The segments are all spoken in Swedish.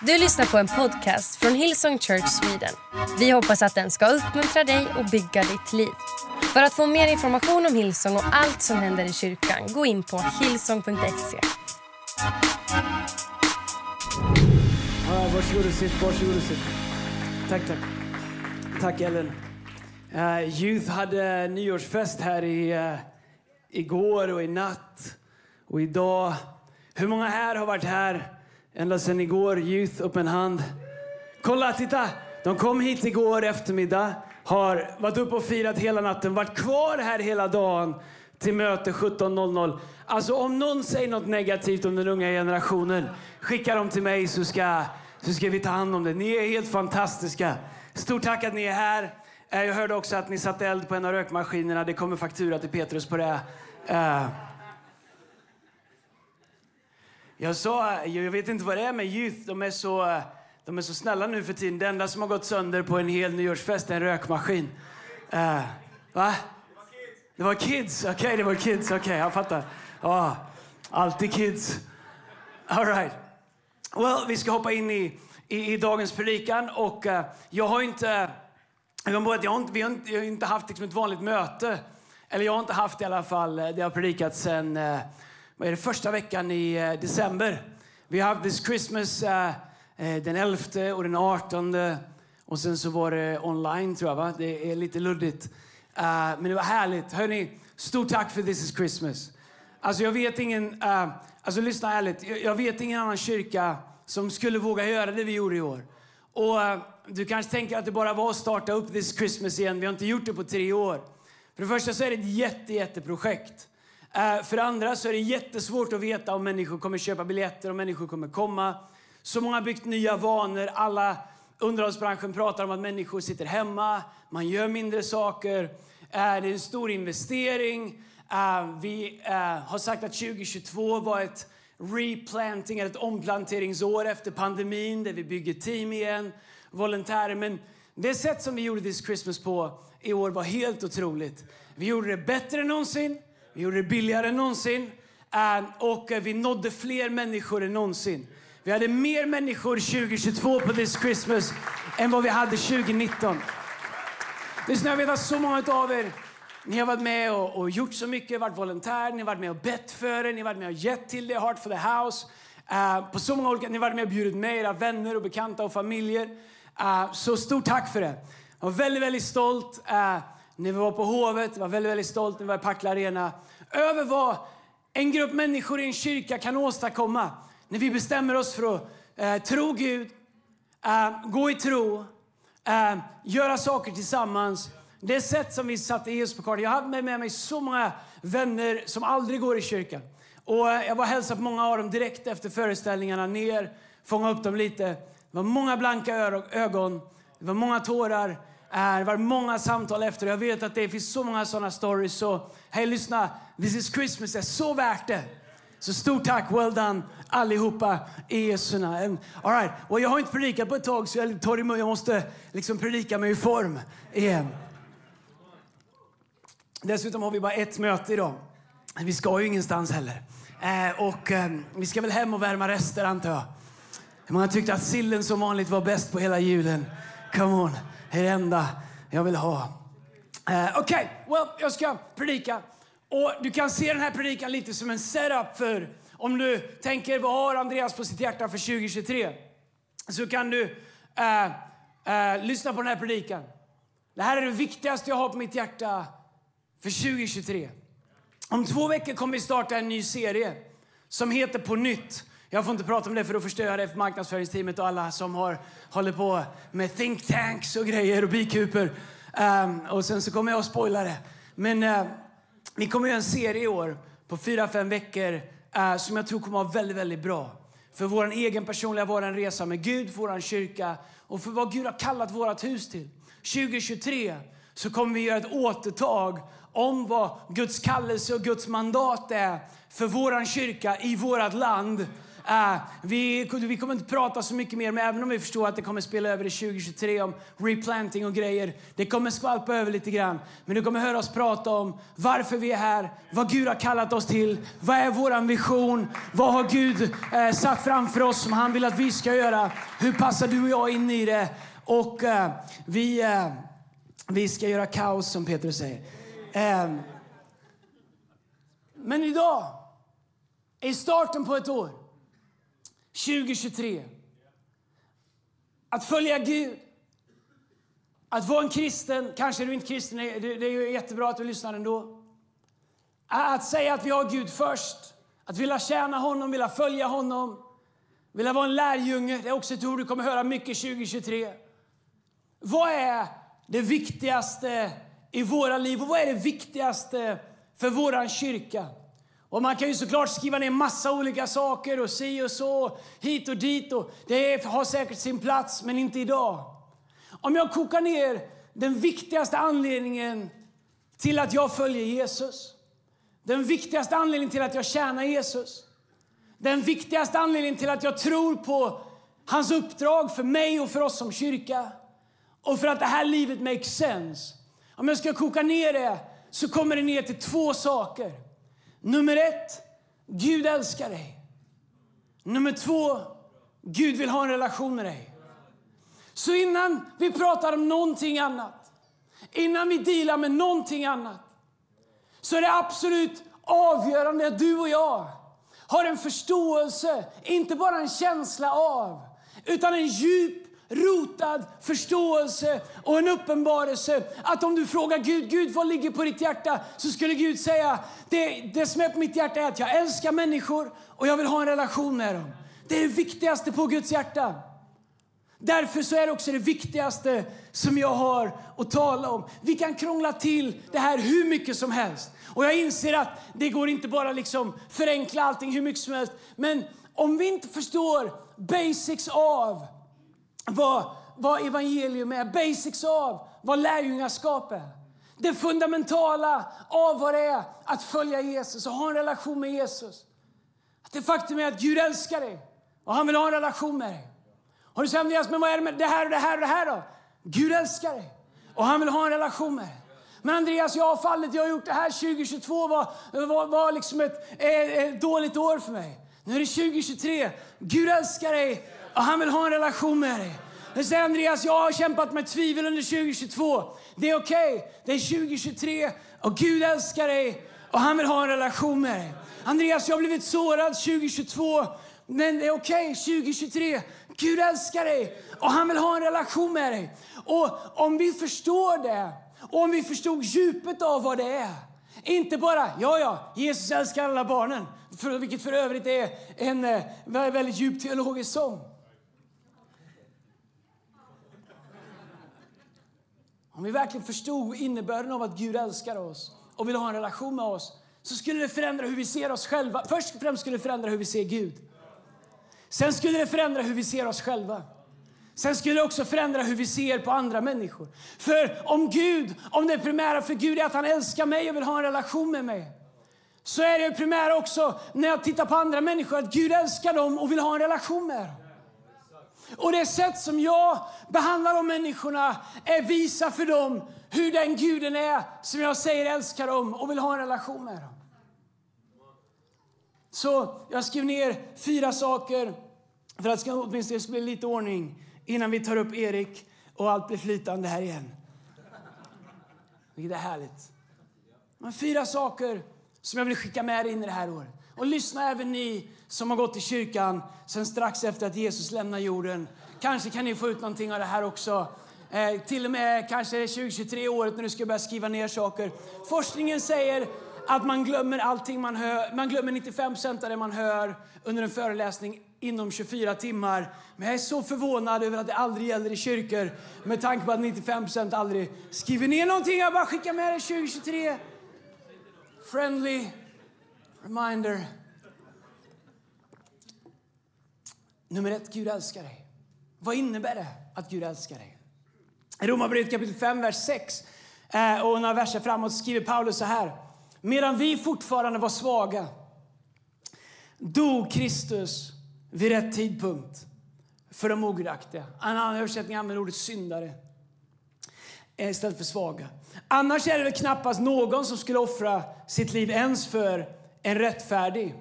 Du lyssnar på en podcast från Hillsong Church Sweden. Vi hoppas att den ska uppmuntra dig och bygga ditt liv. För att få mer information om Hillsong och allt som händer i kyrkan, gå in på hillsong.se. Ja, varsågod och sitt, varsågod och sitt. Tack, tack. Tack Ellen. Uh, Youth hade nyårsfest här i, uh, igår och i natt och idag. Hur många här har varit här ända sedan igår? Youth, upp en hand. Kolla, titta! De kom hit igår eftermiddag, har varit uppe och firat hela natten, varit kvar här hela dagen till möte 17.00. Alltså om någon säger något negativt om den unga generationen, skicka dem till mig så ska, så ska vi ta hand om det. Ni är helt fantastiska. Stort tack att ni är här. Eh, jag hörde också att ni satte eld på en av rökmaskinerna. Det kommer faktura till Petrus på det. Eh, jag sa, jag vet inte vad det är med youth. De är så, de är så snälla nu för tiden. Det enda som har gått sönder på en hel nyårsfest är en rökmaskin. Uh, va? Det var kids. Okej, det var kids. Okej, jag fattar. Oh, alltid kids. All right. Well, vi ska hoppa in i, i, i dagens predikan. Och uh, jag har inte... Jag bara jag har inte, vi har inte, jag har inte haft liksom ett vanligt möte. Eller jag har inte haft i alla fall. Eh, det har predikat sen uh, vad är det, första veckan i eh, december. Vi har haft this Christmas eh, eh, den 11 och den 18. Och sen så var det online tror jag va? Det är lite luddigt. Men det var härligt. Hörni, stort tack för This is Christmas. Alltså jag vet ingen, alltså lyssna ärligt, jag, jag vet ingen annan kyrka som skulle våga göra det vi gjorde i år. Och du kanske tänker att det bara var att starta upp This Christmas igen. Vi har inte gjort det på tre år. För det första så är det ett jätte, jätteprojekt. Eh, för det andra så är det jättesvårt att veta om människor kommer köpa biljetter, om människor kommer komma. Så många har byggt nya vanor. Alla underhållsbranschen pratar om att människor sitter hemma, man gör mindre saker. Eh, det är en stor investering. Eh, vi har sagt att 2022 var ett replanting, ett omplanteringsår efter pandemin där vi bygger team igen, volontärer. Men det sätt som vi gjorde This Christmas på i år var helt otroligt. Vi gjorde det bättre än någonsin. Vi gjorde det billigare än någonsin och eh, vi nådde fler människor än någonsin. Vi hade mer människor 2022 på This Christmas än vad vi hade 2019. Lyssna, jag vet att så många av er ni har varit med och, och gjort så mycket, varit volontär, ni har varit med och bett för det, ni har varit med och gett till det, Heart for the House. Uh, på så många olika, ni har varit med och bjudit med era vänner och bekanta och familjer. Uh, så stort tack för det. Jag var väldigt, väldigt stolt Uh, när vi var på Hovet, var väldigt, väldigt stolt när vi var i Partille Arena över vad en grupp människor i en kyrka kan åstadkomma när vi bestämmer oss för att eh, tro Gud, eh, gå i tro, eh, göra saker tillsammans. Det sätt som vi satte Jesus på kartan. Jag hade med mig så många vänner som aldrig går i kyrkan. Och eh, jag var hälsade på många av dem direkt efter föreställningarna ner, fånga upp dem lite. Det var många blanka ögon, det var många tårar är. Det var många samtal efter. Jag vet att det finns så många sådana stories. Så hej, lyssna. This is Christmas Det är så värt det. Så stort tack, well done allihopa i Jesu namn. All right. well, jag har inte predikat på ett tag så jag tar i mun. Jag måste liksom predika mig i form igen. Dessutom har vi bara ett möte idag. Vi ska ju ingenstans heller. Eh, och eh, vi ska väl hem och värma rester antar jag. Hur många tyckte att sillen som vanligt var bäst på hela julen? Come on, är det enda jag vill ha. Eh, Okej, well, jag ska predika. Och du kan se den här predikan lite som en setup för om du tänker vad har Andreas på sitt hjärta för 2023? Så kan du eh, eh, lyssna på den här predikan. Det här är det viktigaste jag har på mitt hjärta för 2023. Om två veckor kommer vi starta en ny serie som heter På nytt. Jag får inte prata om det för då förstör jag det för marknadsföringsteamet och alla som har, håller på med think tanks och grejer och bikuper. Um, och sen så kommer jag att spoila det. Men uh, vi kommer göra en serie i år på fyra, fem veckor uh, som jag tror kommer att vara väldigt, väldigt bra. För vår egen personliga vår resa med Gud, vår kyrka och för vad Gud har kallat vårt hus till. 2023 så kommer vi göra ett återtag om vad Guds kallelse och Guds mandat är för vår kyrka i vårt land Uh, vi, vi kommer inte prata så mycket mer, men även om vi förstår att det kommer spela över i 2023 om replanting och grejer. Det kommer skvalpa över lite grann. Men du kommer höra oss prata om varför vi är här, vad Gud har kallat oss till, vad är vår vision, vad har Gud eh, satt framför oss som han vill att vi ska göra. Hur passar du och jag in i det? Och eh, vi, eh, vi ska göra kaos, som Petrus säger. Ehm, men idag är starten på ett år. 2023. Att följa Gud. Att vara en kristen. Kanske är du inte kristen, det är jättebra att du lyssnar ändå. Att säga att vi har Gud först. Att vilja tjäna honom, vilja följa honom. Vilja vara en lärjunge. Det är också ett ord du kommer höra mycket 2023. Vad är det viktigaste i våra liv och vad är det viktigaste för vår kyrka? Och man kan ju såklart skriva ner massa olika saker och si och så, hit och dit. Och det har säkert sin plats, men inte idag. Om jag kokar ner den viktigaste anledningen till att jag följer Jesus. Den viktigaste anledningen till att jag tjänar Jesus. Den viktigaste anledningen till att jag tror på hans uppdrag för mig och för oss som kyrka. Och för att det här livet makes sense. Om jag ska koka ner det så kommer det ner till två saker. Nummer ett, Gud älskar dig. Nummer två, Gud vill ha en relation med dig. Så innan vi pratar om någonting annat, innan vi dealar med någonting annat, så är det absolut avgörande att du och jag har en förståelse, inte bara en känsla av, utan en djup rotad förståelse och en uppenbarelse. Att om du frågar Gud, Gud vad ligger på ditt hjärta? Så skulle Gud säga, det, det som är på mitt hjärta är att jag älskar människor och jag vill ha en relation med dem. Det är det viktigaste på Guds hjärta. Därför så är det också det viktigaste som jag har att tala om. Vi kan krångla till det här hur mycket som helst. Och jag inser att det går inte bara liksom förenkla allting hur mycket som helst. Men om vi inte förstår basics av vad, vad evangelium är, basics av vad lärjungaskap är. Det fundamentala av vad det är att följa Jesus och ha en relation med Jesus. Att det faktum är att Gud älskar dig och han vill ha en relation med dig. Och du säger Andreas, men vad är det med det här och det här och det här då? Gud älskar dig och han vill ha en relation med dig. Men Andreas, jag har fallit, jag har gjort det här 2022 var, var, var liksom ett, ett dåligt år för mig. Nu är det 2023. Gud älskar dig och han vill ha en relation med dig. Du säger Andreas, jag har kämpat med tvivel under 2022. Det är okej. Okay. Det är 2023 och Gud älskar dig och han vill ha en relation med dig. Andreas, jag har blivit sårad 2022. Men det är okej, okay. 2023. Gud älskar dig och han vill ha en relation med dig. Och om vi förstår det, och om vi förstod djupet av vad det är. Inte bara, ja ja, Jesus älskar alla barnen. För, vilket för övrigt är en eh, väldigt djup teologisk sång. Om vi verkligen förstod innebörden av att Gud älskar oss och vill ha en relation med oss så skulle det förändra hur vi ser oss själva. Först och främst skulle det förändra hur vi ser Gud. Sen skulle det förändra hur vi ser oss själva. Sen skulle det också förändra hur vi ser på andra människor. För om Gud, om det primära för Gud är att han älskar mig och vill ha en relation med mig så är det primära också när jag tittar på andra människor att Gud älskar dem och vill ha en relation med dem. Och det sätt som jag behandlar de människorna är visa för dem hur den guden är som jag säger älskar dem och vill ha en relation med dem. Så jag skrev ner fyra saker för att det åtminstone ska bli lite ordning innan vi tar upp Erik och allt blir flytande här igen. Vilket är härligt. Men fyra saker som jag vill skicka med in i det här året. Och lyssna även ni som har gått i kyrkan sen strax efter att Jesus lämnar jorden. Kanske kan ni få ut någonting av det här också. Eh, till och med kanske 2023 året när du ska börja skriva ner saker. Forskningen säger att man glömmer allting man hör. Man glömmer 95% av det man hör under en föreläsning inom 24 timmar. Men jag är så förvånad över att det aldrig gäller i kyrkor med tanke på att 95% aldrig skriver ner någonting. Jag bara skickar med det 2023. Friendly reminder. Nummer ett, Gud älskar dig. Vad innebär det att Gud älskar dig? I Romarbrevet kapitel 5, vers 6 eh, och några verser framåt skriver Paulus så här. Medan vi fortfarande var svaga dog Kristus vid rätt tidpunkt för de ogudaktiga. En annan översättning använder ordet syndare eh, istället för svaga. Annars är det väl knappast någon som skulle offra sitt liv ens för en rättfärdig.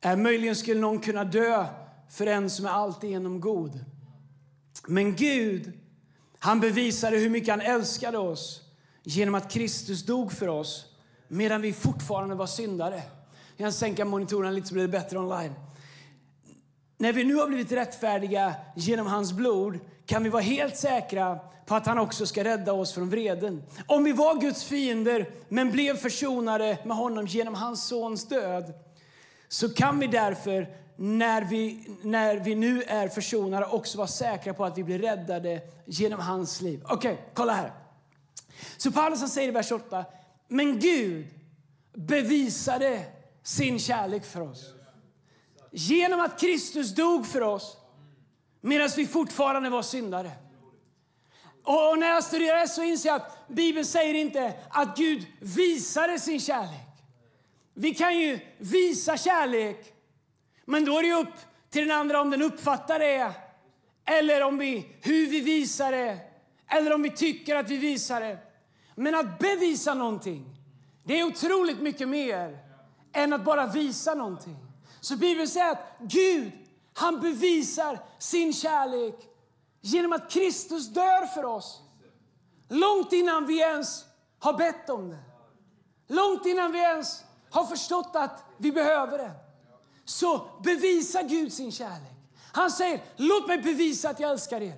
Eh, möjligen skulle någon kunna dö för en som är alltigenom god. Men Gud, han bevisade hur mycket han älskade oss genom att Kristus dog för oss medan vi fortfarande var syndare. Jag kan sänka monitorerna lite så blir det bättre online. När vi nu har blivit rättfärdiga genom hans blod kan vi vara helt säkra på att han också ska rädda oss från vreden. Om vi var Guds fiender men blev försonade med honom genom hans sons död så kan vi därför när vi, när vi nu är försonade också vara säkra på att vi blir räddade genom hans liv. Okej, okay, kolla här. Så Paulus säger i vers 8, men Gud bevisade sin kärlek för oss. Genom att Kristus dog för oss medan vi fortfarande var syndare. Och när jag studerar det så inser jag att Bibeln säger inte att Gud visade sin kärlek. Vi kan ju visa kärlek, men då är det upp till den andra om den uppfattar det eller om vi, hur vi visar det eller om vi tycker att vi visar det. Men att bevisa någonting, det är otroligt mycket mer än att bara visa någonting. Så Bibeln säger att Gud, han bevisar sin kärlek genom att Kristus dör för oss. Långt innan vi ens har bett om det. Långt innan vi ens har förstått att vi behöver det. Så bevisar Gud sin kärlek. Han säger, låt mig bevisa att jag älskar er.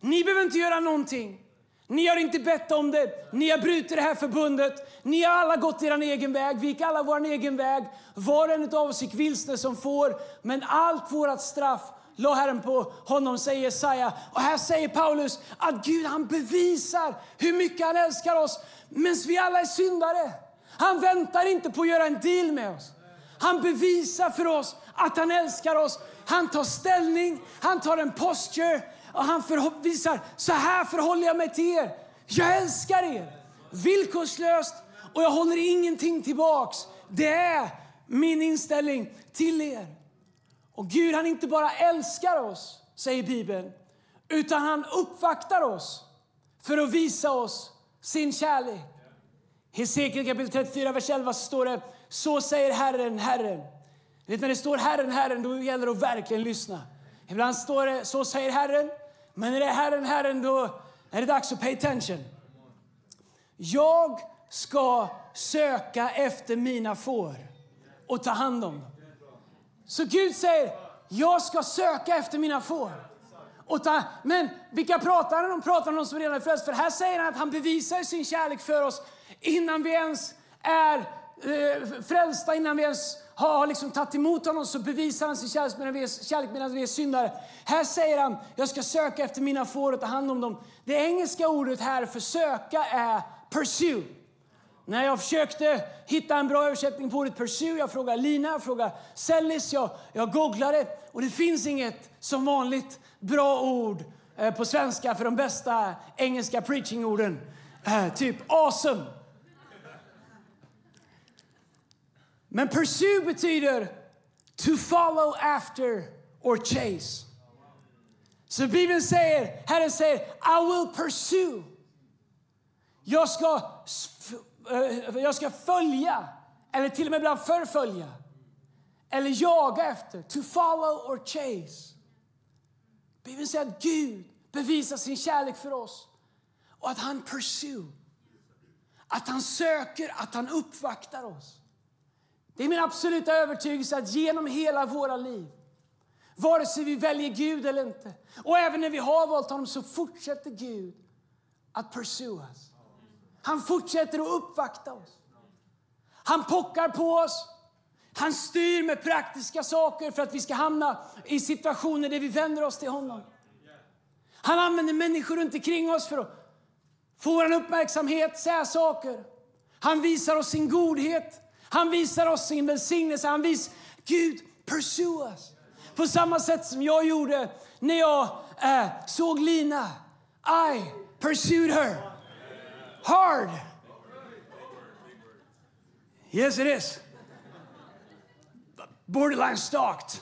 Ni behöver inte göra någonting. Ni har inte bett om det. Ni har brutit det här förbundet. Ni har alla gått er egen väg. Vi gick alla vår egen väg. Var och en av oss gick vilsna som får. Men allt vårt straff la Herren på honom, säger Jesaja. Och här säger Paulus att Gud han bevisar hur mycket han älskar oss medan vi alla är syndare. Han väntar inte på att göra en deal med oss. Han bevisar för oss att han älskar oss. Han tar ställning, han tar en posture och han visar så här förhåller jag mig till er. Jag älskar er villkorslöst och jag håller ingenting tillbaks. Det är min inställning till er. Och Gud han inte bara älskar oss, säger Bibeln, utan han uppvaktar oss för att visa oss sin kärlek. I Hesekiel kapitel 34, vers 11 står det så säger Herren, Herren. Vet, när det står Herren, Herren, då gäller det att verkligen lyssna. Ibland står det Så säger Herren. Men när det är Herren, Herren, då är det dags att pay attention. Jag ska söka efter mina får och ta hand om dem. Så Gud säger, jag ska söka efter mina får. Och ta, men vilka pratar han om? Pratar han om som redan är frälst? För här säger han att han bevisar sin kärlek för oss innan vi ens är eh, frälsta, innan vi ens har liksom tagit emot honom så bevisar han sin kärlek medan vi är, kärlek medan vi är syndare. Här säger han, jag ska söka efter mina får och ta hand om dem. Det engelska ordet här för söka är pursue. När jag försökte hitta en bra översättning på ordet pursue, jag frågade Lina, jag frågade Sellis, jag, jag googlade och det finns inget som vanligt bra ord eh, på svenska för de bästa engelska preachingorden, eh, typ awesome. Men pursue betyder to follow after or chase. Så Bibeln säger, Herren säger, I will pursue. Jag ska eh, jag ska följa, eller till och med ibland förfölja, eller jaga efter. To follow or chase. Bibeln säger att Gud bevisar sin kärlek för oss och att han pursue. Att han söker, att han uppvaktar oss. Det är min absoluta övertygelse att genom hela våra liv, vare sig vi väljer Gud eller inte, och även när vi har valt honom så fortsätter Gud att pursue oss. Han fortsätter att uppvakta oss. Han pockar på oss. Han styr med praktiska saker för att vi ska hamna i situationer där vi vänder oss till honom. Han använder människor runt omkring oss för att få vår uppmärksamhet, säga saker. Han visar oss sin godhet. Han visar oss sin välsignelse. Han visar Gud, pursue us. På samma sätt som jag gjorde när jag äh, såg Lina. I pursued her hard. Yes, it is. Borderline stalked.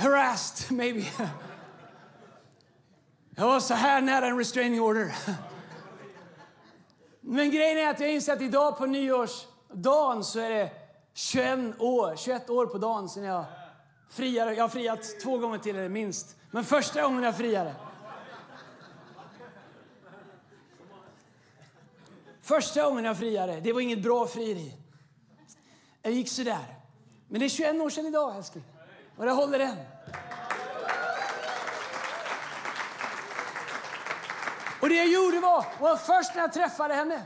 harassed maybe. Jag var så här nära en restraining order. Men grejen är att jag inser att idag på nyårs... Dagen så är det 21 år, 21 år på dagen sedan jag friade. Jag har friat två gånger till, eller minst. Men första gången jag friade. Första gången jag friade, det var inget bra frieri. Jag gick sådär. Men det är 21 år sedan idag, älskling. Och det håller än. Och det jag gjorde var, var först när jag träffade henne.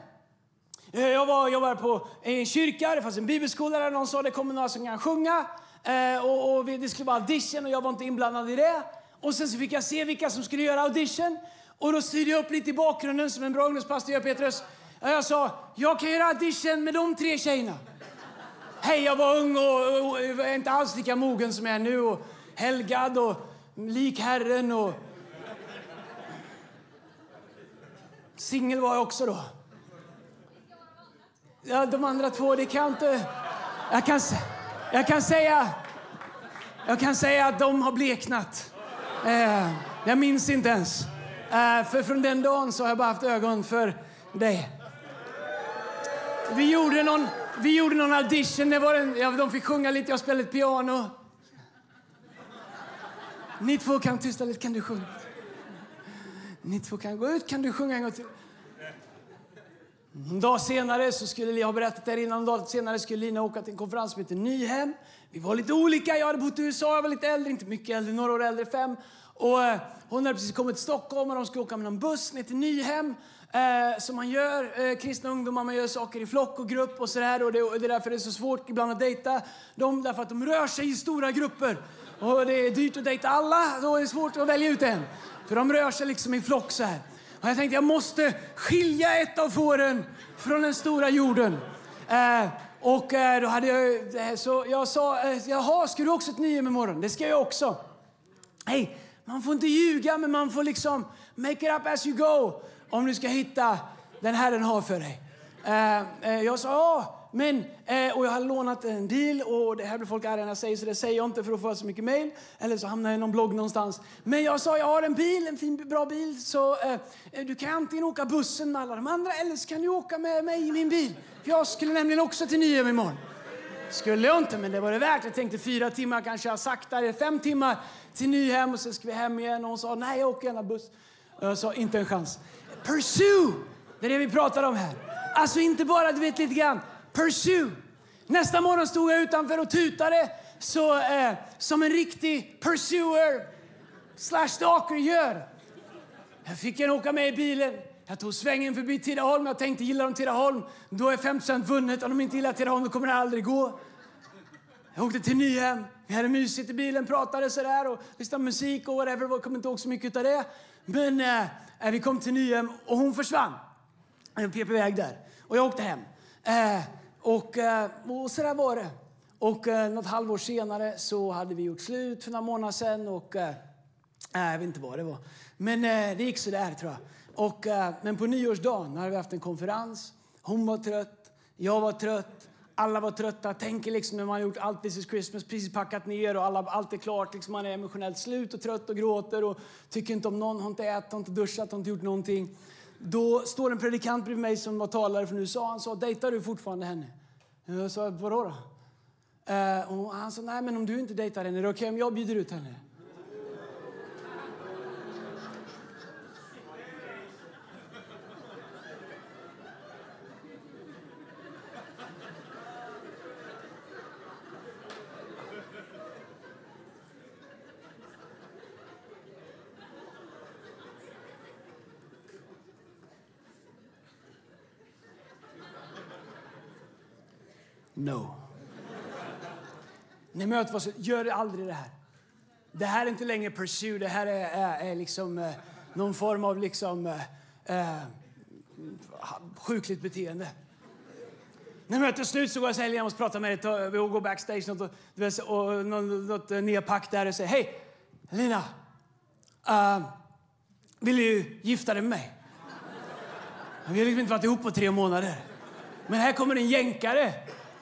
Eh, jag var, jag var på en kyrka, det fanns en bibelskola där någon sa det kommer några som kan sjunga. Eh, och, och det skulle vara audition och jag var inte inblandad i det. Och sen så fick jag se vilka som skulle göra audition. Och då styrde jag upp lite i bakgrunden som en bra ungdomspastor gör, Petrus. Jag sa, jag kan göra audition med de tre tjejerna. Hej, jag var ung och, och, och inte alls lika mogen som jag är nu. Och helgad och lik Herren och... Singel var jag också då. Ja, de andra två, det kan jag inte... Jag kan, jag kan säga... Jag kan säga att de har bleknat. Eh, jag minns inte ens. Eh, för från den dagen så har jag bara haft ögon för dig. Vi gjorde någon, vi gjorde någon audition. Det var en, ja, de fick sjunga lite, jag spelade piano. Ni två kan tysta lite, kan du sjunga? Ni två kan gå ut, kan du sjunga en gång till? En dag senare så skulle jag har berättat där innan, en dag senare skulle Lina åka till en konferens som heter Nyhem. Vi var lite olika. Jag hade bott i USA, jag var lite äldre, inte mycket äldre, några år äldre, fem. Och eh, hon hade precis kommit till Stockholm och de skulle åka med en buss ner till Nyhem. Eh, som man gör, eh, kristna ungdomar, man gör saker i flock och grupp och sådär. Och det, och det är därför det är så svårt ibland att dejta dem, därför att de rör sig i stora grupper. Och det är dyrt att dejta alla, då är det svårt att välja ut en. För de rör sig liksom i flock så här. Och jag tänkte jag måste skilja ett av fåren från den stora jorden. Eh, och eh, då hade jag, eh, så jag sa, eh, jaha, ska du också ett nyhem imorgon? Det ska jag också. Hej, man får inte ljuga, men man får liksom make it up as you go om du ska hitta den Herren har för dig. Eh, eh, jag sa, ja, men, eh, och jag hade lånat en bil och det här blir folk arga när jag säger så det säger jag inte för att få så mycket mail. Eller så hamnar jag i någon blogg någonstans. Men jag sa, jag har en bil, en fin bra bil. Så eh, eh du kan antingen åka bussen med alla de andra eller så kan du åka med mig i min bil. För jag skulle nämligen också till Nyhem imorgon. Skulle jag inte, men det var det värt. Jag tänkte fyra timmar kanske jag saktare, fem timmar till Nyhem och sen ska vi hem igen. Och hon sa, nej jag åker gärna buss. Och jag sa, inte en chans. Pursue! Det är det vi pratar om här. Alltså inte bara, du vet lite grann, pursue. Nästa morgon stod jag utanför och tutade så, eh, som en riktig pursuer slash stalker gör. Jag fick en åka med i bilen. Jag tog svängen förbi Tidaholm. Jag tänkte, gillar de Tidaholm, då är 5 vunnet. Om de inte gillar Tidaholm, då kommer det aldrig gå. Jag åkte till Nyhem. Vi hade mysigt i bilen, pratade sådär och lyssnade musik och whatever. Jag kommer inte ihåg så mycket av det. Men eh, eh, vi kom till Nyhem och hon försvann. En pep iväg där. Och jag åkte hem. Eh, och, eh, och så där var det. Och eh, något halvår senare så hade vi gjort slut för några månader sedan. Och, eh, jag vet inte vad det var. Men eh, det gick så där tror jag. Och, eh, men på nyårsdagen hade vi haft en konferens. Hon var trött, jag var trött. Alla var trötta. Tänker liksom när man har gjort allt This is Christmas, precis packat ner och alla, allt är klart. Liksom man är emotionellt slut och trött och gråter och tycker inte om någon, har inte ätit, har inte duschat, har inte gjort någonting. Då står en predikant bredvid mig som var talare från USA. Han sa, dejtar du fortfarande henne? Jag sa, vadå då? Uh, och han sa, nej men om du inte dejtar henne, är det okej okay om jag bjuder ut henne? No. Ni möter vad gör aldrig det här. Det här är inte längre pursue, det här är, är, är liksom eh, någon form av liksom eh, eh sjukligt beteende. När mötet är slut så går jag och säger jag måste prata med dig. Vi går backstage något, och, och, något, eh, något nedpack där och säger hej Lina, uh, vill du gifta dig med mig? Vi har liksom inte varit ihop på tre månader. Men här kommer en jänkare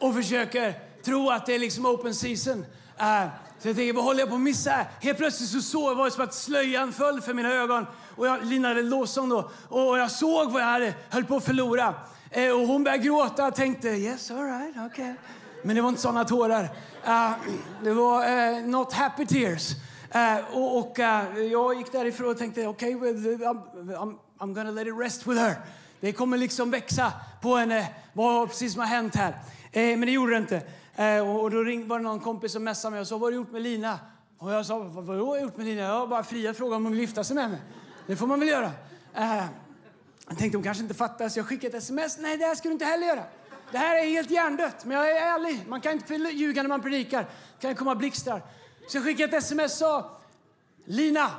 och försöker tro att det är liksom open season. Uh, Så jag tänker, vad håller jag på att missa här? Helt plötsligt så såg jag, var det som att slöjan föll för mina ögon. Och jag, Lina lovsång då. Och jag såg vad jag hade, höll på att förlora. Eh, och hon började gråta och tänkte, yes all right, okay. Men det var inte såna tårar. Uh, det var uh, not happy tears. Uh, och, och jag gick därifrån och tänkte, okej, okay, I'm, I'm, I'm gonna let it rest with her. Det kommer liksom växa på henne, vad precis som har hänt här. Eh, men det gjorde det inte. Eh, och då ringde, var det någon kompis som messade mig och sa, vad har du gjort med Lina? Och jag sa, vad har jag gjort med Lina? Jag har bara fria fråga om hon vill gifta sig med mig. Det får man väl göra. Eh, jag tänkte hon kanske inte fattar så jag skickade ett sms. Nej, det här ska du inte heller göra. Det här är helt hjärndött, men jag är ärlig. Man kan inte ljuga när man predikar. Det kan komma blixtar. Så jag skickade ett sms och sa, Lina,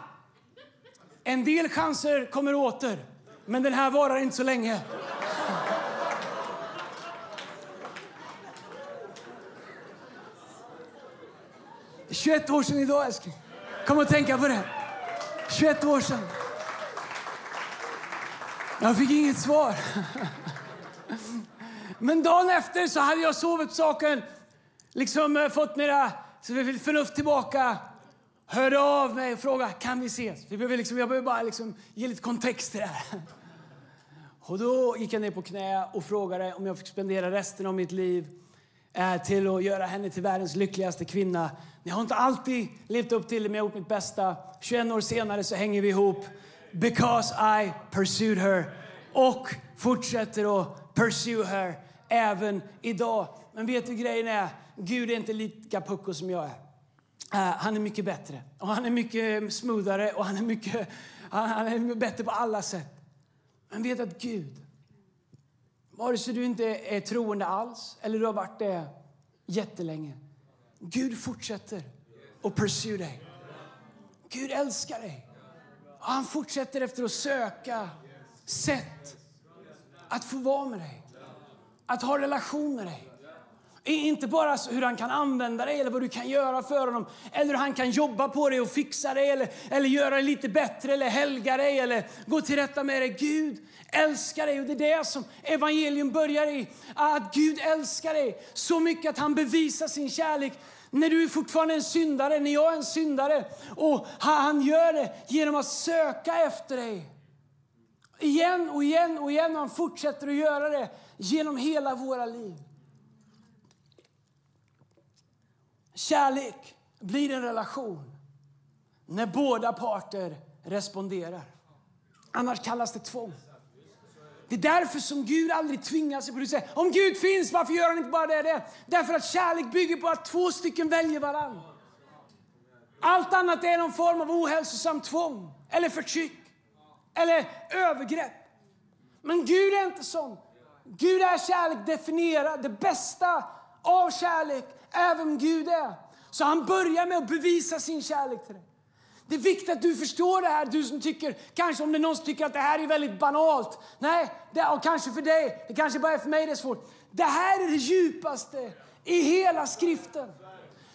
en del chanser kommer åter, men den här varar inte så länge. 21 år sedan idag, älskling. Kom och tänka på det. 21 år sedan. Jag fick inget svar. Men dagen efter så hade jag sovit saken, liksom eh, fått mina förnuft tillbaka. Hörde av mig och frågade, kan vi ses? Vi behöver liksom, jag behöver bara liksom ge lite kontext till det här. Och då gick jag ner på knä och frågade om jag fick spendera resten av mitt liv Eh, till att göra henne till världens lyckligaste kvinna. Jag har inte alltid levt upp till det, men jag har gjort mitt bästa. 21 år senare så hänger vi ihop. Because I pursued her. Och fortsätter att pursue her även idag. Men vet du grejen är? Gud är inte lika pucko som jag är. Uh, han är mycket bättre. Och han är mycket smoothare och han är mycket han, han är bättre på alla sätt. Men vet att Gud, vare sig du inte är troende alls eller du har varit det jättelänge. Gud fortsätter att pursue dig. Gud älskar dig. Och han fortsätter efter att söka sätt att få vara med dig att ha relation med dig. Inte bara hur han kan använda dig eller vad du kan göra för honom. Eller hur han kan jobba på dig och fixa dig eller, eller göra dig lite bättre eller helga dig eller gå till rätta med dig. Gud älskar dig och det är det som evangelium börjar i. Att Gud älskar dig så mycket att han bevisar sin kärlek när du är fortfarande en syndare, när jag är en syndare. Och han gör det genom att söka efter dig. Igen och igen och igen och han fortsätter att göra det genom hela våra liv. Kärlek blir en relation när båda parter responderar. Annars kallas det tvång. Det är därför som Gud aldrig tvingar sig på det. Säger, om Gud finns, varför gör han inte bara det, det? Därför att kärlek bygger på att två stycken väljer varann. Allt annat är någon form av ohälsosamt tvång eller förtryck eller övergrepp. Men Gud är inte sån. Gud är kärlek, definierar det bästa av kärlek, även Gud är. Så han börjar med att bevisa sin kärlek till dig. Det är viktigt att du förstår det här, du som tycker, kanske om det är någon som tycker att det här är väldigt banalt. Nej, det, och kanske för dig, det kanske bara är för mig det är svårt. Det här är det djupaste i hela skriften.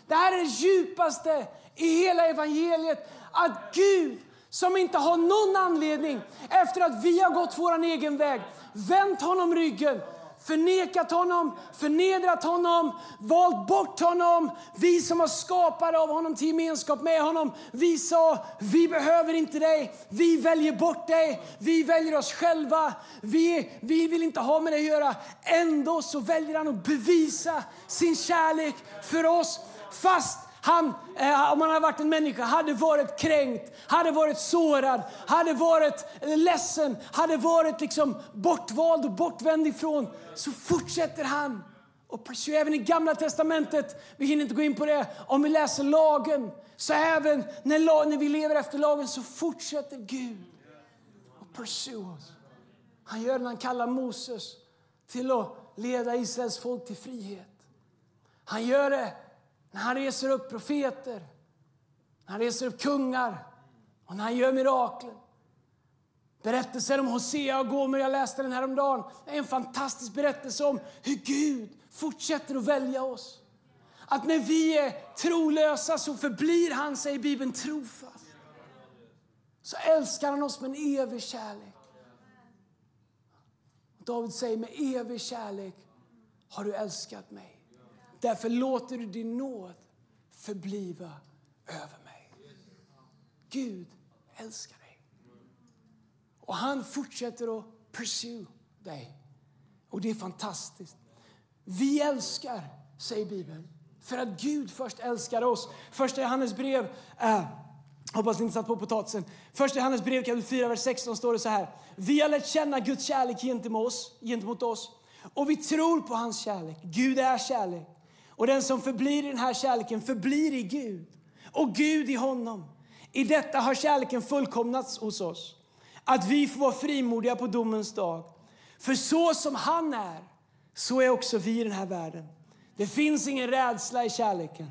Det här är det djupaste i hela evangeliet. Att Gud, som inte har någon anledning efter att vi har gått vår egen väg, vänt honom ryggen, förnekat honom, förnedrat honom, valt bort honom. Vi som var skapade av honom till gemenskap med honom. Vi sa, vi behöver inte dig. Vi väljer bort dig. Vi väljer oss själva. Vi, vi vill inte ha med dig att göra. Ändå så väljer han att bevisa sin kärlek för oss. Fast han, eh, om han hade varit en människa, hade varit kränkt, hade varit sårad, hade varit ledsen, hade varit liksom bortvald och bortvänd ifrån, så fortsätter han. Och även i Gamla Testamentet, vi hinner inte gå in på det, om vi läser lagen, så även när, lag, när vi lever efter lagen så fortsätter Gud att pursue oss. Han gör det när han kallar Moses till att leda Israels folk till frihet. Han gör det när han reser upp profeter, när han reser upp kungar och när han gör mirakler. Berättelsen om Hosea och Gomer, jag läste den häromdagen, är en fantastisk berättelse om hur Gud fortsätter att välja oss. Att när vi är trolösa så förblir han, säger Bibeln, trofast. Så älskar han oss med en evig kärlek. David säger med evig kärlek har du älskat mig. Därför låter du din nåd förbliva över mig. Gud älskar dig. Och han fortsätter att pursue dig. Och det är fantastiskt. Vi älskar, säger Bibeln, för att Gud först älskar oss. Första Johannes brev, äh, hoppas ni inte satt på potatisen. Första Johannes brev kapitel 4, vers 16 står det så här. Vi har lärt känna Guds kärlek gentemot oss, gentemot oss och vi tror på hans kärlek. Gud är kärlek. Och den som förblir i den här kärleken förblir i Gud och Gud i honom. I detta har kärleken fullkomnats hos oss. Att vi får vara frimodiga på domens dag. För så som han är, så är också vi i den här världen. Det finns ingen rädsla i kärleken.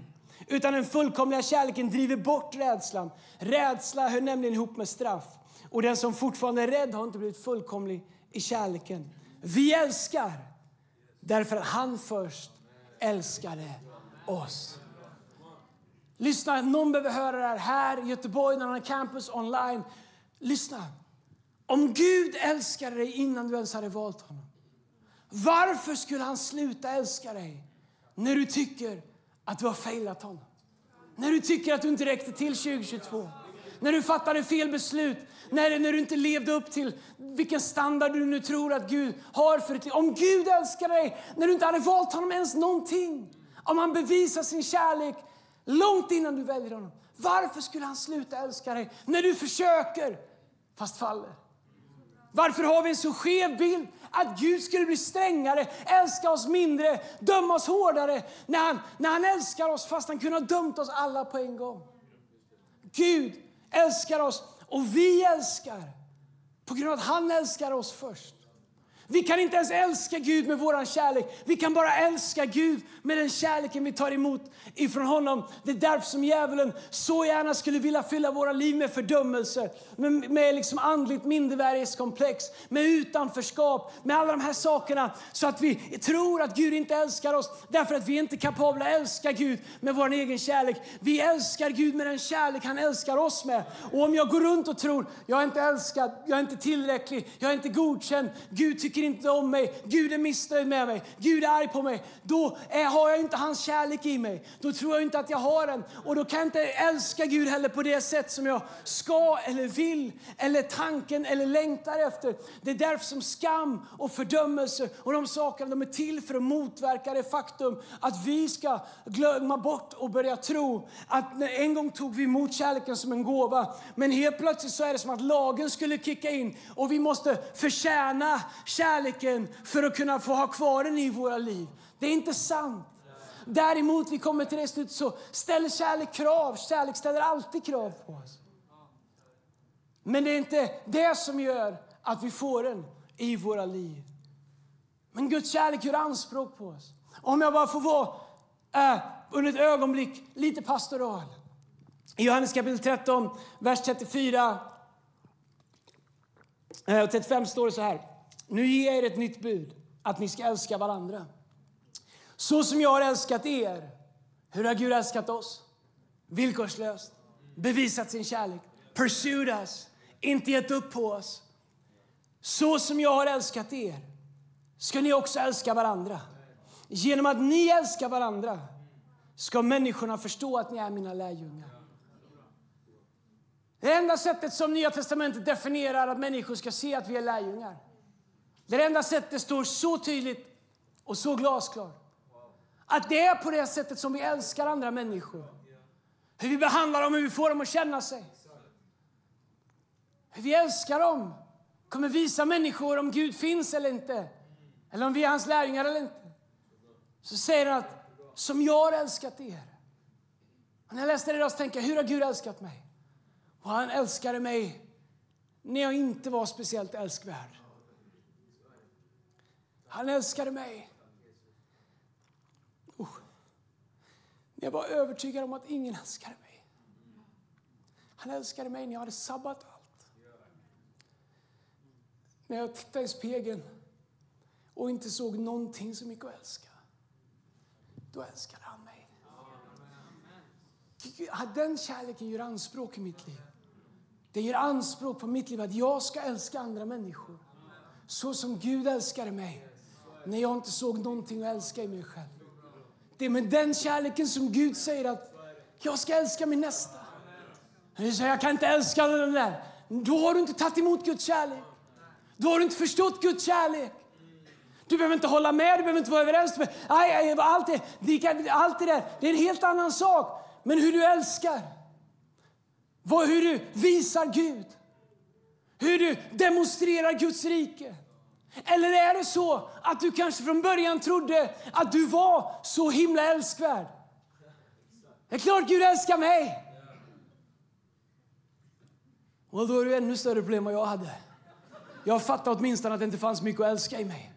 Utan den fullkomliga kärleken driver bort rädslan. Rädsla hör nämligen ihop med straff. Och den som fortfarande är rädd har inte blivit fullkomlig i kärleken. Vi älskar därför att han först älskade oss. Lyssna, någon behöver höra det här, här i Göteborg, när han är campus, online. Lyssna. Om Gud älskade dig innan du ens hade valt honom, varför skulle han sluta älska dig när du tycker att du har failat honom? När du tycker att du inte räckte till 2022? När du fattade fel beslut? När, när du inte levde upp till vilken standard du nu tror att Gud har för dig? Om Gud älskar dig när du inte hade valt honom ens någonting? Om han bevisar sin kärlek långt innan du väljer honom. Varför skulle han sluta älska dig när du försöker fast faller? Varför har vi en så skev bild att Gud skulle bli strängare, älska oss mindre, döma oss hårdare när han, när han älskar oss fast han kunde ha dömt oss alla på en gång? Gud älskar oss och vi älskar på grund av att han älskar oss först. Vi kan inte ens älska Gud med vår kärlek. Vi kan bara älska Gud med den kärleken vi tar emot ifrån honom. Det är därför som djävulen så gärna skulle vilja fylla våra liv med fördömelse, med, med liksom andligt mindervärdighetskomplex, med utanförskap, med alla de här sakerna. Så att vi tror att Gud inte älskar oss därför att vi inte är kapabla att älska Gud med vår egen kärlek. Vi älskar Gud med den kärlek han älskar oss med. Och om jag går runt och tror, jag är inte älskad, jag är inte tillräcklig, jag är inte godkänd, Gud tycker tycker inte om mig, Gud är missnöjd med mig, Gud är arg på mig. Då är, har jag inte hans kärlek i mig. Då tror jag inte att jag har den. Och då kan jag inte älska Gud heller på det sätt som jag ska eller vill eller tanken eller längtar efter. Det är därför som skam och fördömelse och de sakerna de är till för att motverka det faktum att vi ska glömma bort och börja tro att en gång tog vi emot kärleken som en gåva. Men helt plötsligt så är det som att lagen skulle kicka in och vi måste förtjäna kärleken kärleken för att kunna få ha kvar den i våra liv. Det är inte sant. Däremot, vi kommer till det slutet, så ställer kärlek krav. Kärlek ställer alltid krav på oss. Men det är inte det som gör att vi får den i våra liv. Men Guds kärlek gör anspråk på oss. Om jag bara får vara äh, under ett ögonblick lite pastoral. I Johannes kapitel 13, vers 34 äh, eh, och 35 står det så här. Nu ger jag er ett nytt bud, att ni ska älska varandra. Så som jag har älskat er. Hur har Gud älskat oss? Villkorslöst. Bevisat sin kärlek. Pursued us. Inte gett upp på oss. Så som jag har älskat er ska ni också älska varandra. Genom att ni älskar varandra ska människorna förstå att ni är mina lärjungar. Det enda sättet som Nya testamentet definierar att människor ska se att vi är lärjungar det enda sättet står så tydligt och så glasklart. Att det är på det sättet som vi älskar andra människor. Hur vi behandlar dem, hur vi får dem att känna sig. Hur vi älskar dem kommer visa människor om Gud finns eller inte. Eller om vi är hans lärjungar eller inte. Så säger han att som jag har älskat er. Och när jag läste det idag så tänkte jag, hur har Gud älskat mig? Och han älskade mig när jag inte var speciellt älskvärd. Han älskade mig. Uh. Jag var övertygad om att ingen älskade mig. Han älskade mig när jag hade sabbat allt. När jag tittade i spegeln och inte såg någonting som gick att älska. Då älskade han mig. Den kärleken gör anspråk i mitt liv. Den gör anspråk på mitt liv att jag ska älska andra människor. Så som Gud älskade mig när jag inte såg någonting att älska i mig själv. Det är med den kärleken som Gud säger att Jag ska älska min nästa. Säger, jag kan inte älska den där. Då har du inte tagit emot Guds kärlek. Då har du inte förstått Guds kärlek. Du behöver inte hålla med, du behöver inte vara överens. Med, aj, aj, allt, det, det, allt det där, det är en helt annan sak. Men hur du älskar, vad, hur du visar Gud, hur du demonstrerar Guds rike. Eller är det så att du kanske från början trodde att du var så himla älskvärd? Det är klart Gud älskar mig. Och då är det ännu större problem än jag hade. Jag fattade åtminstone att det inte fanns mycket att älska i mig.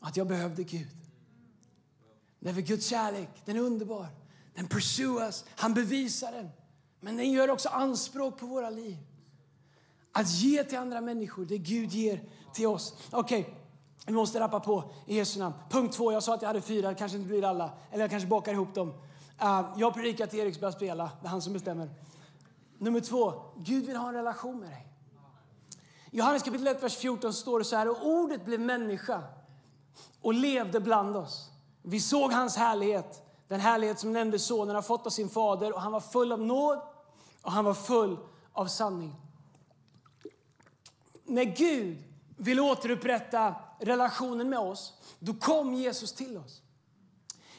Att jag behövde Gud. Därför Guds kärlek, den är underbar. Den pursuas, han bevisar den. Men den gör också anspråk på våra liv. Att ge till andra människor, det Gud ger till oss. Okej, okay. vi måste rappa på i Jesu namn. Punkt två, jag sa att jag hade fyra, det kanske inte blir alla. Eller jag kanske bakar ihop dem. Uh, jag predikar till Erik börjar spela, det är han som bestämmer. Nummer två, Gud vill ha en relation med dig. I Johannes kapitel 1, vers 14 står det så här, och ordet blev människa och levde bland oss. Vi såg hans härlighet, den härlighet som nämnde sonen har fått av sin fader och han var full av nåd och han var full av sanning. När Gud vill återupprätta relationen med oss, då kom Jesus till oss.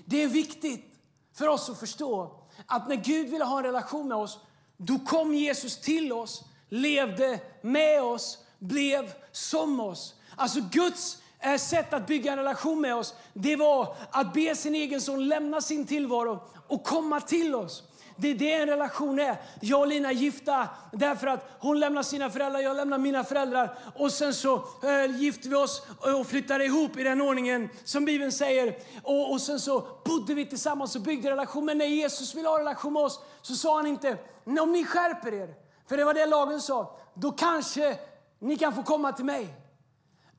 Det är viktigt för oss att förstå att när Gud ville ha en relation med oss, då kom Jesus till oss, levde med oss, blev som oss. Alltså Guds eh, sätt att bygga en relation med oss, det var att be sin egen son lämna sin tillvaro och komma till oss. Det är det en relation är. Jag och Lina är gifta därför att hon lämnar sina föräldrar, jag lämnar mina föräldrar. Och sen så äh, gifter vi oss och flyttar ihop i den ordningen som Bibeln säger. Och, och sen så bodde vi tillsammans och byggde relation. Men när Jesus ville ha relation med oss så sa han inte, om ni skärper er, för det var det lagen sa, då kanske ni kan få komma till mig.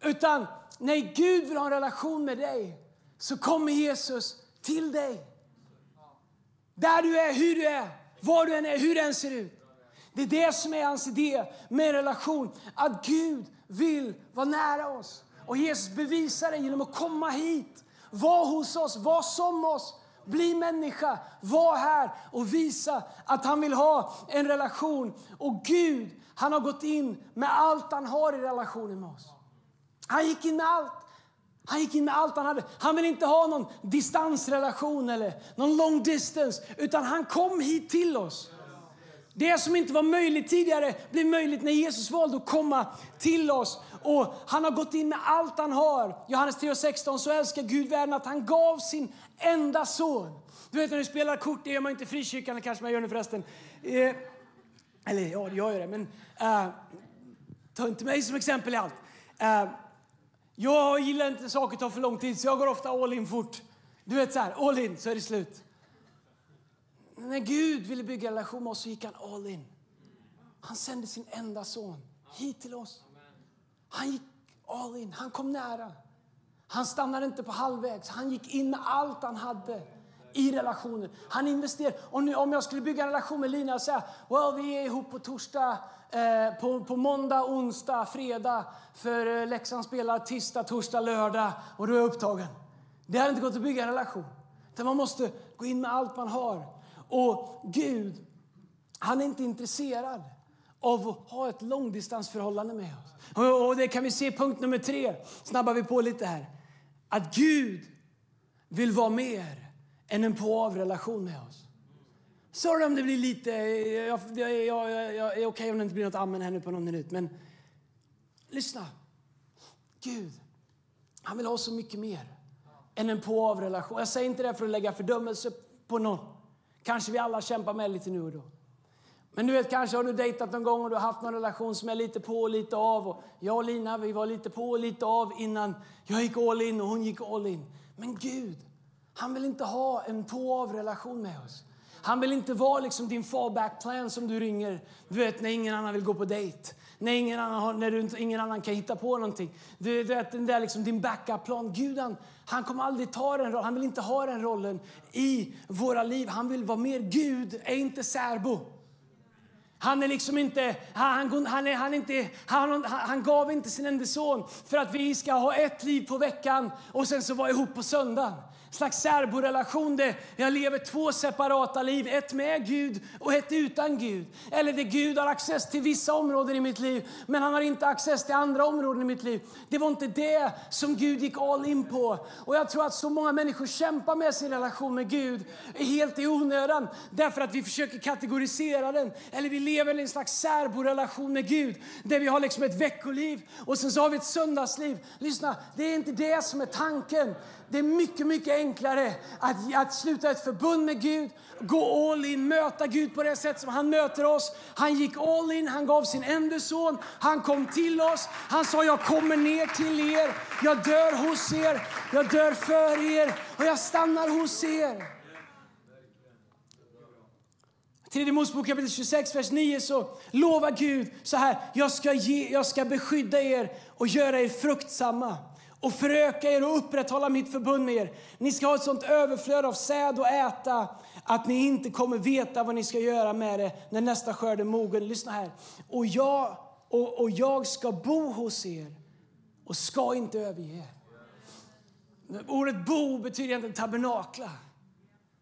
Utan när Gud vill ha en relation med dig så kommer Jesus till dig. Där du är, hur du är, var du än är, hur du än ser ut. Det är det som är hans idé med relation. Att Gud vill vara nära oss. Och Jesus bevisar det genom att komma hit, vara hos oss, vara som oss. Bli människa, var här och visa att han vill ha en relation. Och Gud, han har gått in med allt han har i relationen med oss. Han gick in med allt. Han gick in med allt han hade. Han ville inte ha någon distansrelation eller någon long distance, utan han kom hit till oss. Det som inte var möjligt tidigare blev möjligt när Jesus valde att komma till oss. Och Han har gått in med allt han har. Johannes 3.16 så älskar Gud världen att han gav sin enda son. Du vet när du spelar kort, det gör man inte i frikyrkan, kanske man gör nu förresten. Eh, eller ja, jag gör det, men eh, ta inte mig som exempel i allt. Eh, jag gillar inte saker tar för lång tid, så jag går ofta all in fort. Du vet så här, all in, så är det slut. När Gud ville bygga en relation med oss så gick han all in. Han sände sin enda son hit till oss. Han gick all in, han kom nära. Han stannade inte på halvvägs, han gick in med allt han hade i relationen. Han investerar. Och nu, om jag skulle bygga en relation med Lina och säga well, vi är ihop på torsdag, eh, på, på måndag, onsdag, fredag för eh, Leksand spelar tisdag, torsdag, lördag och då är jag upptagen. Det hade inte gått att bygga en relation. Utan man måste gå in med allt man har. Och Gud, han är inte intresserad av att ha ett långdistansförhållande med oss. Och det kan vi se punkt nummer tre. Snabbar vi på lite här. Att Gud vill vara mer än en på-av-relation med oss. Sorry om det blir lite... Jag, jag, jag, jag är okej okay om det inte blir något amen här nu på någon minut, men lyssna. Gud, han vill ha så mycket mer än en på-av-relation. Jag säger inte det för att lägga fördömelse på någon. Kanske vi alla kämpar med lite nu och då. Men du vet, kanske har du dejtat någon gång och du har haft någon relation som är lite på och lite av. Och jag och Lina, vi var lite på och lite av innan jag gick all in och hon gick all in. Men Gud, han vill inte ha en på-av-relation med oss. Han vill inte vara liksom din fallback plan som du ringer du vet, när ingen annan vill gå på dejt. När ingen annan, har, när du, ingen annan kan hitta på någonting. Du vet, den där liksom din backup-plan. Gud han, han kommer aldrig ta den rollen. Han vill inte ha den rollen i våra liv. Han vill vara mer Gud, är inte särbo. Han är liksom inte, han, han, är, han, inte, han, han gav inte sin enda son för att vi ska ha ett liv på veckan och sen så vara ihop på söndagen slags särborelation där jag lever två separata liv. Ett med Gud och ett utan Gud. Eller där Gud har access till vissa områden i mitt liv men han har inte access till andra områden i mitt liv. Det var inte det som Gud gick all in på. Och jag tror att så många människor kämpar med sin relation med Gud helt i onödan därför att vi försöker kategorisera den. Eller vi lever i en slags särborelation med Gud där vi har liksom ett veckoliv och sen så har vi ett söndagsliv. Lyssna, det är inte det som är tanken. Det är mycket, mycket enklare att, att sluta ett förbund med Gud, gå all in, möta Gud på det sätt som han möter oss. Han gick all in, han gav sin enda son, han kom till oss. Han sa jag kommer ner till er, jag dör hos er, jag dör för er och jag stannar hos er. Tredje Mosebok kapitel 26, vers 9 så lovar Gud så här. Jag ska, ge, jag ska beskydda er och göra er fruktsamma och föröka er och upprätthålla mitt förbund med er. Ni ska ha ett sånt överflöd av säd och äta att ni inte kommer veta vad ni ska göra med det när nästa skörd är mogen. Lyssna här. Och jag, och, och jag ska bo hos er och ska inte överge er. Ordet bo betyder egentligen tabernakla.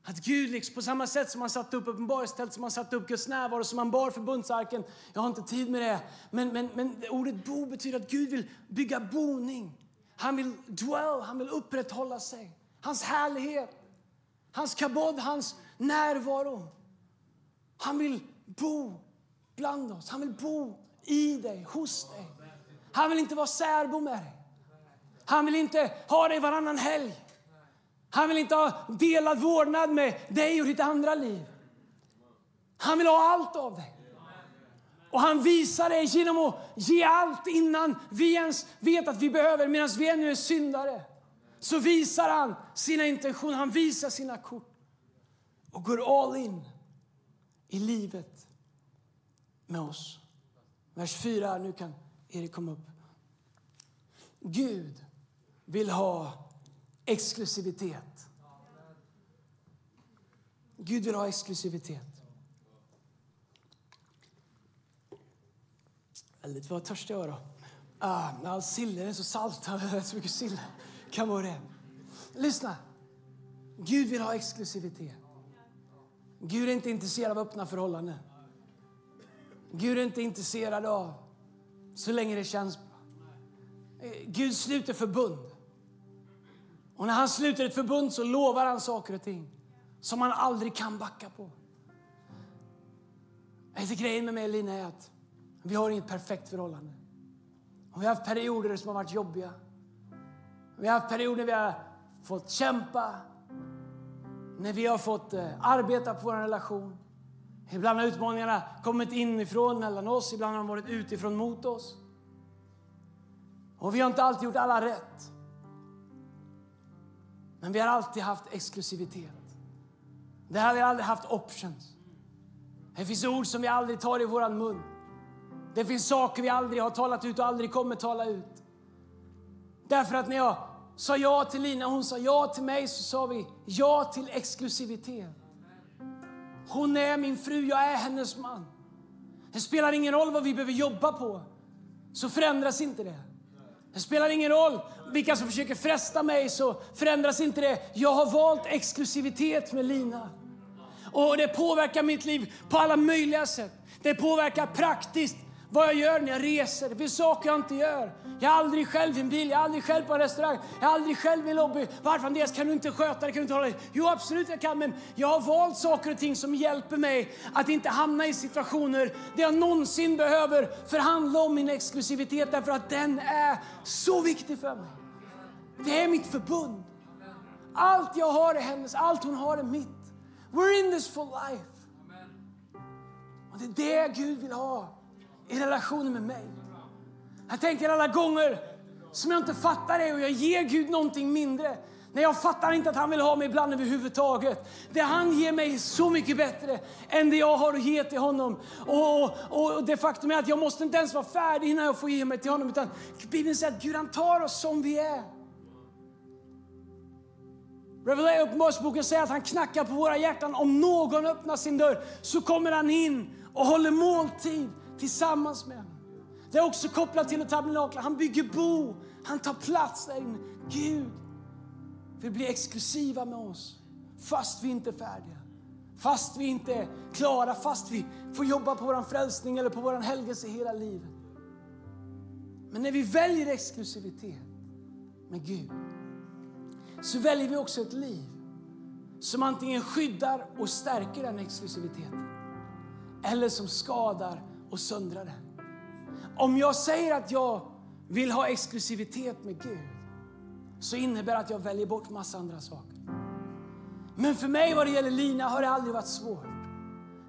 Att Gud, liksom, på samma sätt som han satte upp uppenbarelsetält, som han satte upp Guds närvaro, som han bar förbundsarken. Jag har inte tid med det. Men, men, men ordet bo betyder att Gud vill bygga boning. Han vill dwell, han vill upprätthålla sig. Hans härlighet, hans kabod, hans närvaro. Han vill bo bland oss. Han vill bo i dig, hos dig. Han vill inte vara särbo med dig. Han vill inte ha dig varannan helg. Han vill inte ha delad vårdnad med dig och ditt andra liv. Han vill ha allt av dig. Och han visar det genom att ge allt innan vi ens vet att vi behöver. Medan vi ännu är syndare så visar han sina intentioner, han visar sina kort och går all in i livet med oss. Vers 4, nu kan Erik komma upp. Gud vill ha exklusivitet. Gud vill ha exklusivitet. Lite vad törstig jag var då. Ah, all sillen är så salt. så mycket sill. Kan vara det. Lyssna. Gud vill ha exklusivitet. Gud är inte intresserad av öppna förhållanden. Gud är inte intresserad av så länge det känns bra. Eh, Gud sluter förbund. Och när han sluter ett förbund så lovar han saker och ting som han aldrig kan backa på. Grejen med mig och Lina är att vi har inget perfekt förhållande. Och vi har haft perioder som har varit jobbiga. Vi har haft perioder när vi har fått kämpa, när vi har fått eh, arbeta på vår relation. Ibland har utmaningarna kommit inifrån mellan oss, ibland har de varit utifrån mot oss. Och vi har inte alltid gjort alla rätt. Men vi har alltid haft exklusivitet. Det har vi aldrig haft options. Det finns ord som vi aldrig tar i våran mun. Det finns saker vi aldrig har talat ut och aldrig kommer tala ut. Därför att när jag sa ja till Lina och hon sa ja till mig så sa vi ja till exklusivitet. Hon är min fru, jag är hennes man. Det spelar ingen roll vad vi behöver jobba på, så förändras inte det. Det spelar ingen roll vilka som försöker fresta mig, så förändras inte det. Jag har valt exklusivitet med Lina. Och det påverkar mitt liv på alla möjliga sätt. Det påverkar praktiskt vad jag gör när jag reser. Det finns saker jag inte gör. Jag är aldrig själv i en bil, jag är aldrig själv på en restaurang, jag är aldrig själv i en lobby. Varför Andreas, kan du inte sköta det? Kan du inte hålla det? Jo, absolut jag kan, men jag har valt saker och ting som hjälper mig att inte hamna i situationer där jag någonsin behöver förhandla om min exklusivitet därför att den är så viktig för mig. Det är mitt förbund. Allt jag har är hennes, allt hon har är mitt. We're in this for life. Och det är det Gud vill ha i relationen med mig. Jag tänker alla gånger som jag inte fattar det och jag ger Gud någonting mindre. När jag fattar inte att han vill ha mig ibland överhuvudtaget. Det han ger mig är så mycket bättre än det jag har att ge till honom. Och, och, och det faktum är att jag måste inte ens vara färdig innan jag får ge mig till honom. Utan Bibeln säger att Gud han tar oss som vi är. Uppenbarelseboken säger att han knackar på våra hjärtan. Om någon öppnar sin dörr så kommer han in och håller måltid tillsammans med honom. Det är också kopplat till ett. Han bygger bo, han tar plats där inne. Gud vill bli exklusiva med oss fast vi inte är färdiga. Fast vi inte är klara, fast vi får jobba på vår frälsning eller på vår helgelse hela livet. Men när vi väljer exklusivitet med Gud så väljer vi också ett liv som antingen skyddar och stärker den exklusiviteten eller som skadar och söndra den. Om jag säger att jag vill ha exklusivitet med Gud så innebär det att jag väljer bort massa andra saker. Men för mig vad det gäller Lina har det aldrig varit svårt.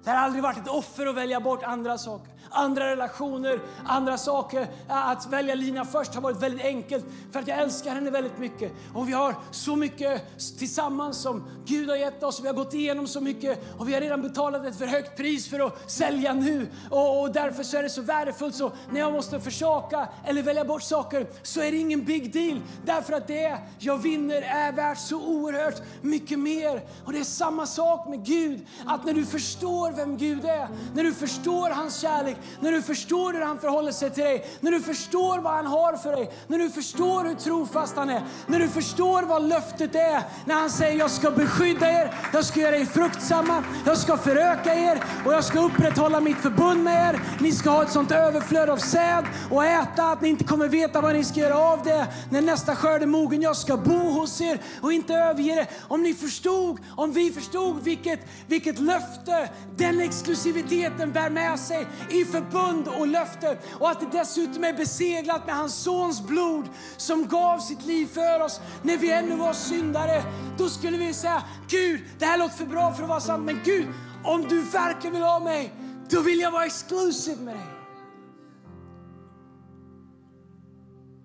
Det har aldrig varit ett offer att välja bort andra saker andra relationer, andra saker. Att välja Lina först har varit väldigt enkelt för att jag älskar henne väldigt mycket. Och vi har så mycket tillsammans som Gud har gett oss. Vi har gått igenom så mycket och vi har redan betalat ett för högt pris för att sälja nu. Och, och därför så är det så värdefullt så när jag måste försaka eller välja bort saker så är det ingen big deal. Därför att det jag vinner är värt så oerhört mycket mer. Och det är samma sak med Gud. Att när du förstår vem Gud är, när du förstår hans kärlek, när du förstår hur han förhåller sig till dig, när du förstår vad han har för dig, när du förstår hur trofast han är, när du förstår vad löftet är, när han säger jag ska beskydda er, jag ska göra er fruktsamma, jag ska föröka er och jag ska upprätthålla mitt förbund med er. Ni ska ha ett sånt överflöd av säd och äta att ni inte kommer veta vad ni ska göra av det. När nästa skörd är mogen, jag ska bo hos er och inte överge er. Om ni förstod, om vi förstod vilket, vilket löfte den exklusiviteten bär med sig i förbund och löfte och att det dessutom är beseglat med hans sons blod som gav sitt liv för oss när vi ännu var syndare. Då skulle vi säga Gud, det här låter för bra för att vara sant, men Gud, om du verkligen vill ha mig, då vill jag vara exklusiv med dig.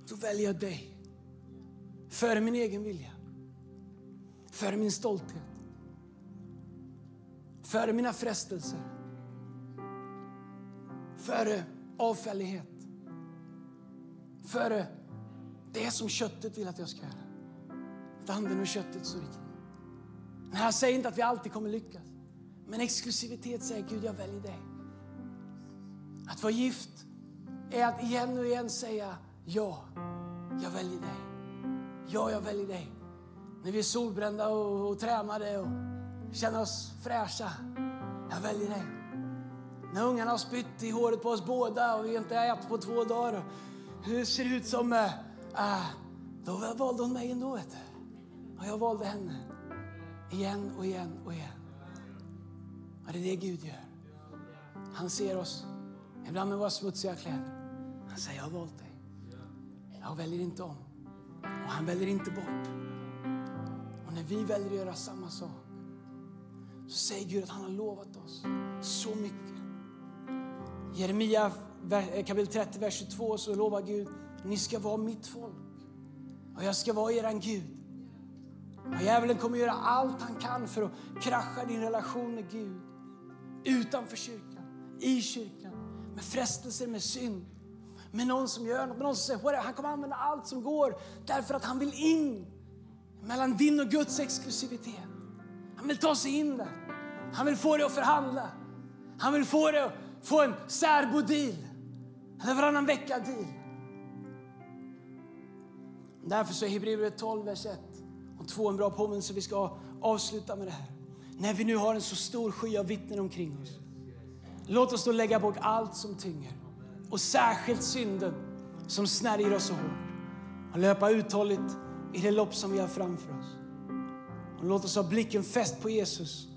Då väljer jag dig före min egen vilja, före min stolthet, före mina frestelser före avfällighet. Före det som köttet vill att jag ska göra. Att anden och köttet står i krig. Men jag säger inte att vi alltid kommer lyckas. Men exklusivitet säger Gud, jag väljer dig. Att vara gift är att igen och igen säga ja, jag väljer dig. Ja, jag väljer dig. När vi är solbrända och, och tränade och känner oss fräscha. Jag väljer dig. När ungarna har spytt i håret på oss båda och vi inte har ätit på två dagar. Hur ser det ut som... Äh, då valde hon mig ändå. Vet du. Och jag valde henne. Igen och igen och igen. Och det är det Gud gör. Han ser oss, ibland med våra smutsiga kläder. Han säger, jag har valt dig. Jag väljer inte om. Och han väljer inte bort. Och när vi väljer att göra samma sak så säger Gud att han har lovat oss så mycket. Jeremia eh, kapitel 30, vers 22 så lovar Gud, ni ska vara mitt folk och jag ska vara eran Gud. Och djävulen kommer göra allt han kan för att krascha din relation med Gud. Utanför kyrkan, i kyrkan, med frestelser, med synd. Med någon som gör något, med någon som säger Han kommer använda allt som går därför att han vill in mellan din och Guds exklusivitet. Han vill ta sig in där. Han vill få dig att förhandla. Han vill få dig att få en särbo-deal. Eller varannan vecka-deal. Därför så är Hebreerbrevet 12, vers 1 och 2 en bra påminnelse. Vi ska avsluta med det här. När vi nu har en så stor sky av vittnen omkring oss. Låt oss då lägga bort allt som tynger och särskilt synden som snärjer oss så hårt och löpa uthålligt i det lopp som vi har framför oss. Och låt oss ha blicken fäst på Jesus,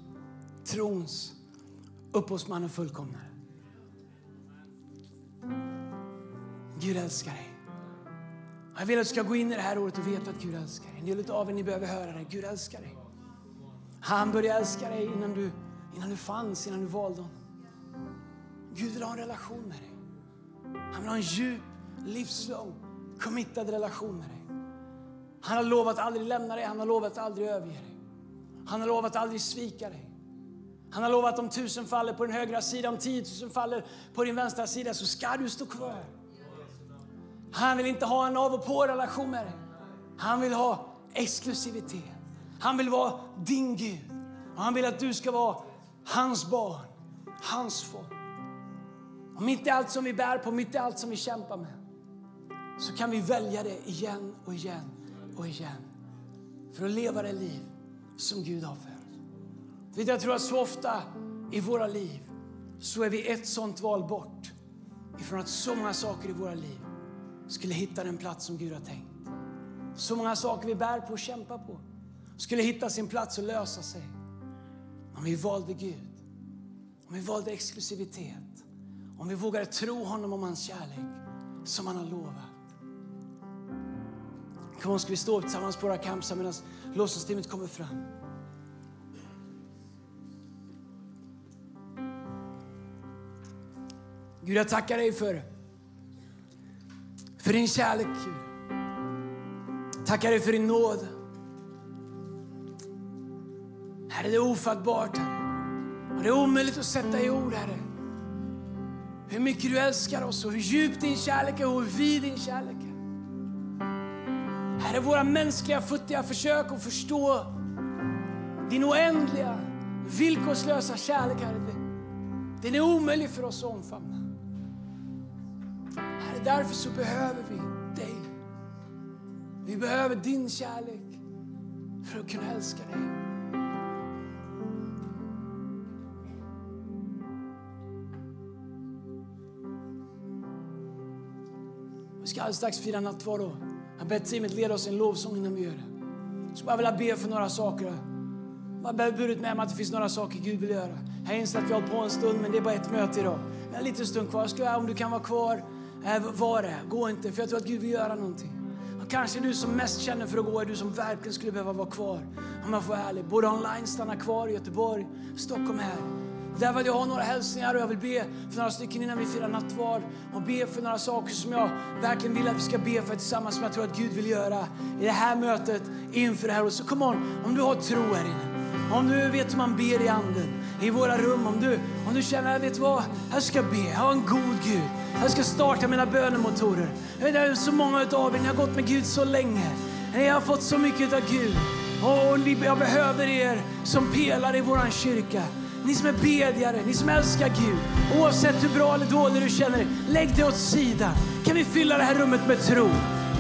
trons upphovsman och fullkomnare. Gud älskar dig. Jag vill att du ska gå in i det här året och veta att Gud älskar dig. En del av er ni behöver höra det. Gud älskar dig. Han började älska dig innan du, innan du fanns, innan du valde honom. Gud vill ha en relation med dig. Han vill ha en djup, livslång, committad relation med dig. Han har lovat att aldrig lämna dig, han har lovat att aldrig överge dig. Han har lovat att aldrig svika dig. Han har lovat att om tusen faller på din högra sida, om tiotusen faller på din vänstra sida så ska du stå kvar. Han vill inte ha en av och på-relation med dig. Han vill ha exklusivitet. Han vill vara din Gud. Och han vill att du ska vara hans barn, hans folk. Och mitt i allt som vi bär på, mitt i allt som vi kämpar med, så kan vi välja det igen och igen och igen. för att leva det liv som Gud har för. Vet, jag tror att så ofta i våra liv så är vi ett sånt val bort ifrån att så många saker i våra liv skulle hitta den plats som Gud har tänkt. Så många saker vi bär på och kämpar på skulle hitta sin plats och lösa sig. Om vi valde Gud, om vi valde exklusivitet, om vi vågade tro honom om hans kärlek som han har lovat. Kom on, ska vi stå upp tillsammans på våra kampsar medan lovsångsteamet kommer fram. Gud, jag tackar dig för, för din kärlek, Tackar dig för din nåd. Herre, det är ofattbart, Och det är omöjligt att sätta i ord, Herre. Hur mycket du älskar oss och hur djup din kärlek är och hur vid din kärlek är. Herre, våra mänskliga futtiga försök att förstå din oändliga, villkorslösa kärlek, Herre, den är omöjlig för oss att omfamna. Herre, därför så behöver vi dig. Vi behöver din kärlek för att kunna älska dig. Vi ska alldeles strax fira nattvard. Jag ber teamet leda oss i en lovsång innan vi gör det. Jag skulle bara vilja be för några saker. Jag har burit med mig att det finns några saker Gud vill göra. Jag inser att vi har hållit på en stund, men det är bara ett möte idag. Vi har en liten stund kvar. Ska Jag om du kan vara kvar, eh, Äh, var det. Gå inte, för jag tror att Gud vill göra någonting. Och kanske du som mest känner för att gå är du som verkligen skulle behöva vara kvar. Om jag får vara ärlig. Både online, stanna kvar i Göteborg, Stockholm här. Därför att jag har några hälsningar och jag vill be för några stycken innan vi firar nattvard. Och be för några saker som jag verkligen vill att vi ska be för tillsammans som jag tror att Gud vill göra i det här mötet inför det här. Och så kom on, om du har tro här inne. Om du vet hur man ber i anden, i våra rum. Om du, om du känner, vet vad, jag ska be, jag har en god Gud. Jag ska starta mina bönemotorer. Jag vet, så många av er, ni har gått med Gud så länge. Ni har fått så mycket av Gud. Och jag behöver er som pelare i vår kyrka. Ni som är bedjare, ni som älskar Gud. Oavsett hur bra eller dålig du känner dig, lägg det åt sidan. Kan vi fylla det här rummet med tro?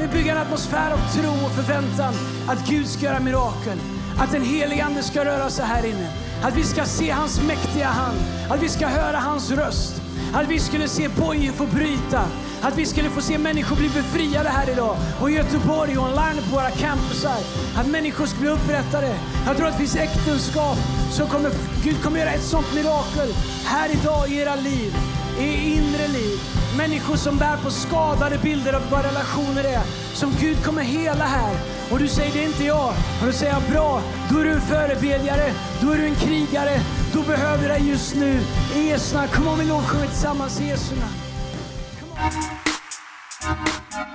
Vi bygger en atmosfär av tro och förväntan att Gud ska göra mirakel. Att den helige Ande ska röra sig här inne. Att vi ska se hans mäktiga hand. Att vi ska höra hans röst. Att vi skulle se bojor få bryta. Att vi skulle få se människor bli befriade här idag. Och i Göteborg och online på våra campusar. Att människor ska bli upprättade. Jag tror att det finns äktenskap som kommer, Gud kommer göra ett sånt mirakel här idag i era liv. I inre liv. Människor som bär på skadade bilder av vad relationer är. Som Gud kommer hela här. Och du säger det är inte jag. Och då säger jag bra, då är du en förebedjare, då är du en krigare. Då behöver du dig just nu. I Jesu namn. Kom om vi lovsjunger tillsammans i Jesu namn.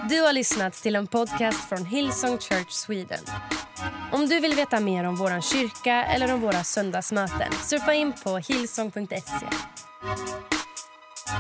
Du har lyssnat till en podcast från Hillsong Church Sweden. Om du vill veta mer om vår kyrka eller om våra söndagsmöten surfa in på hillsong.se. you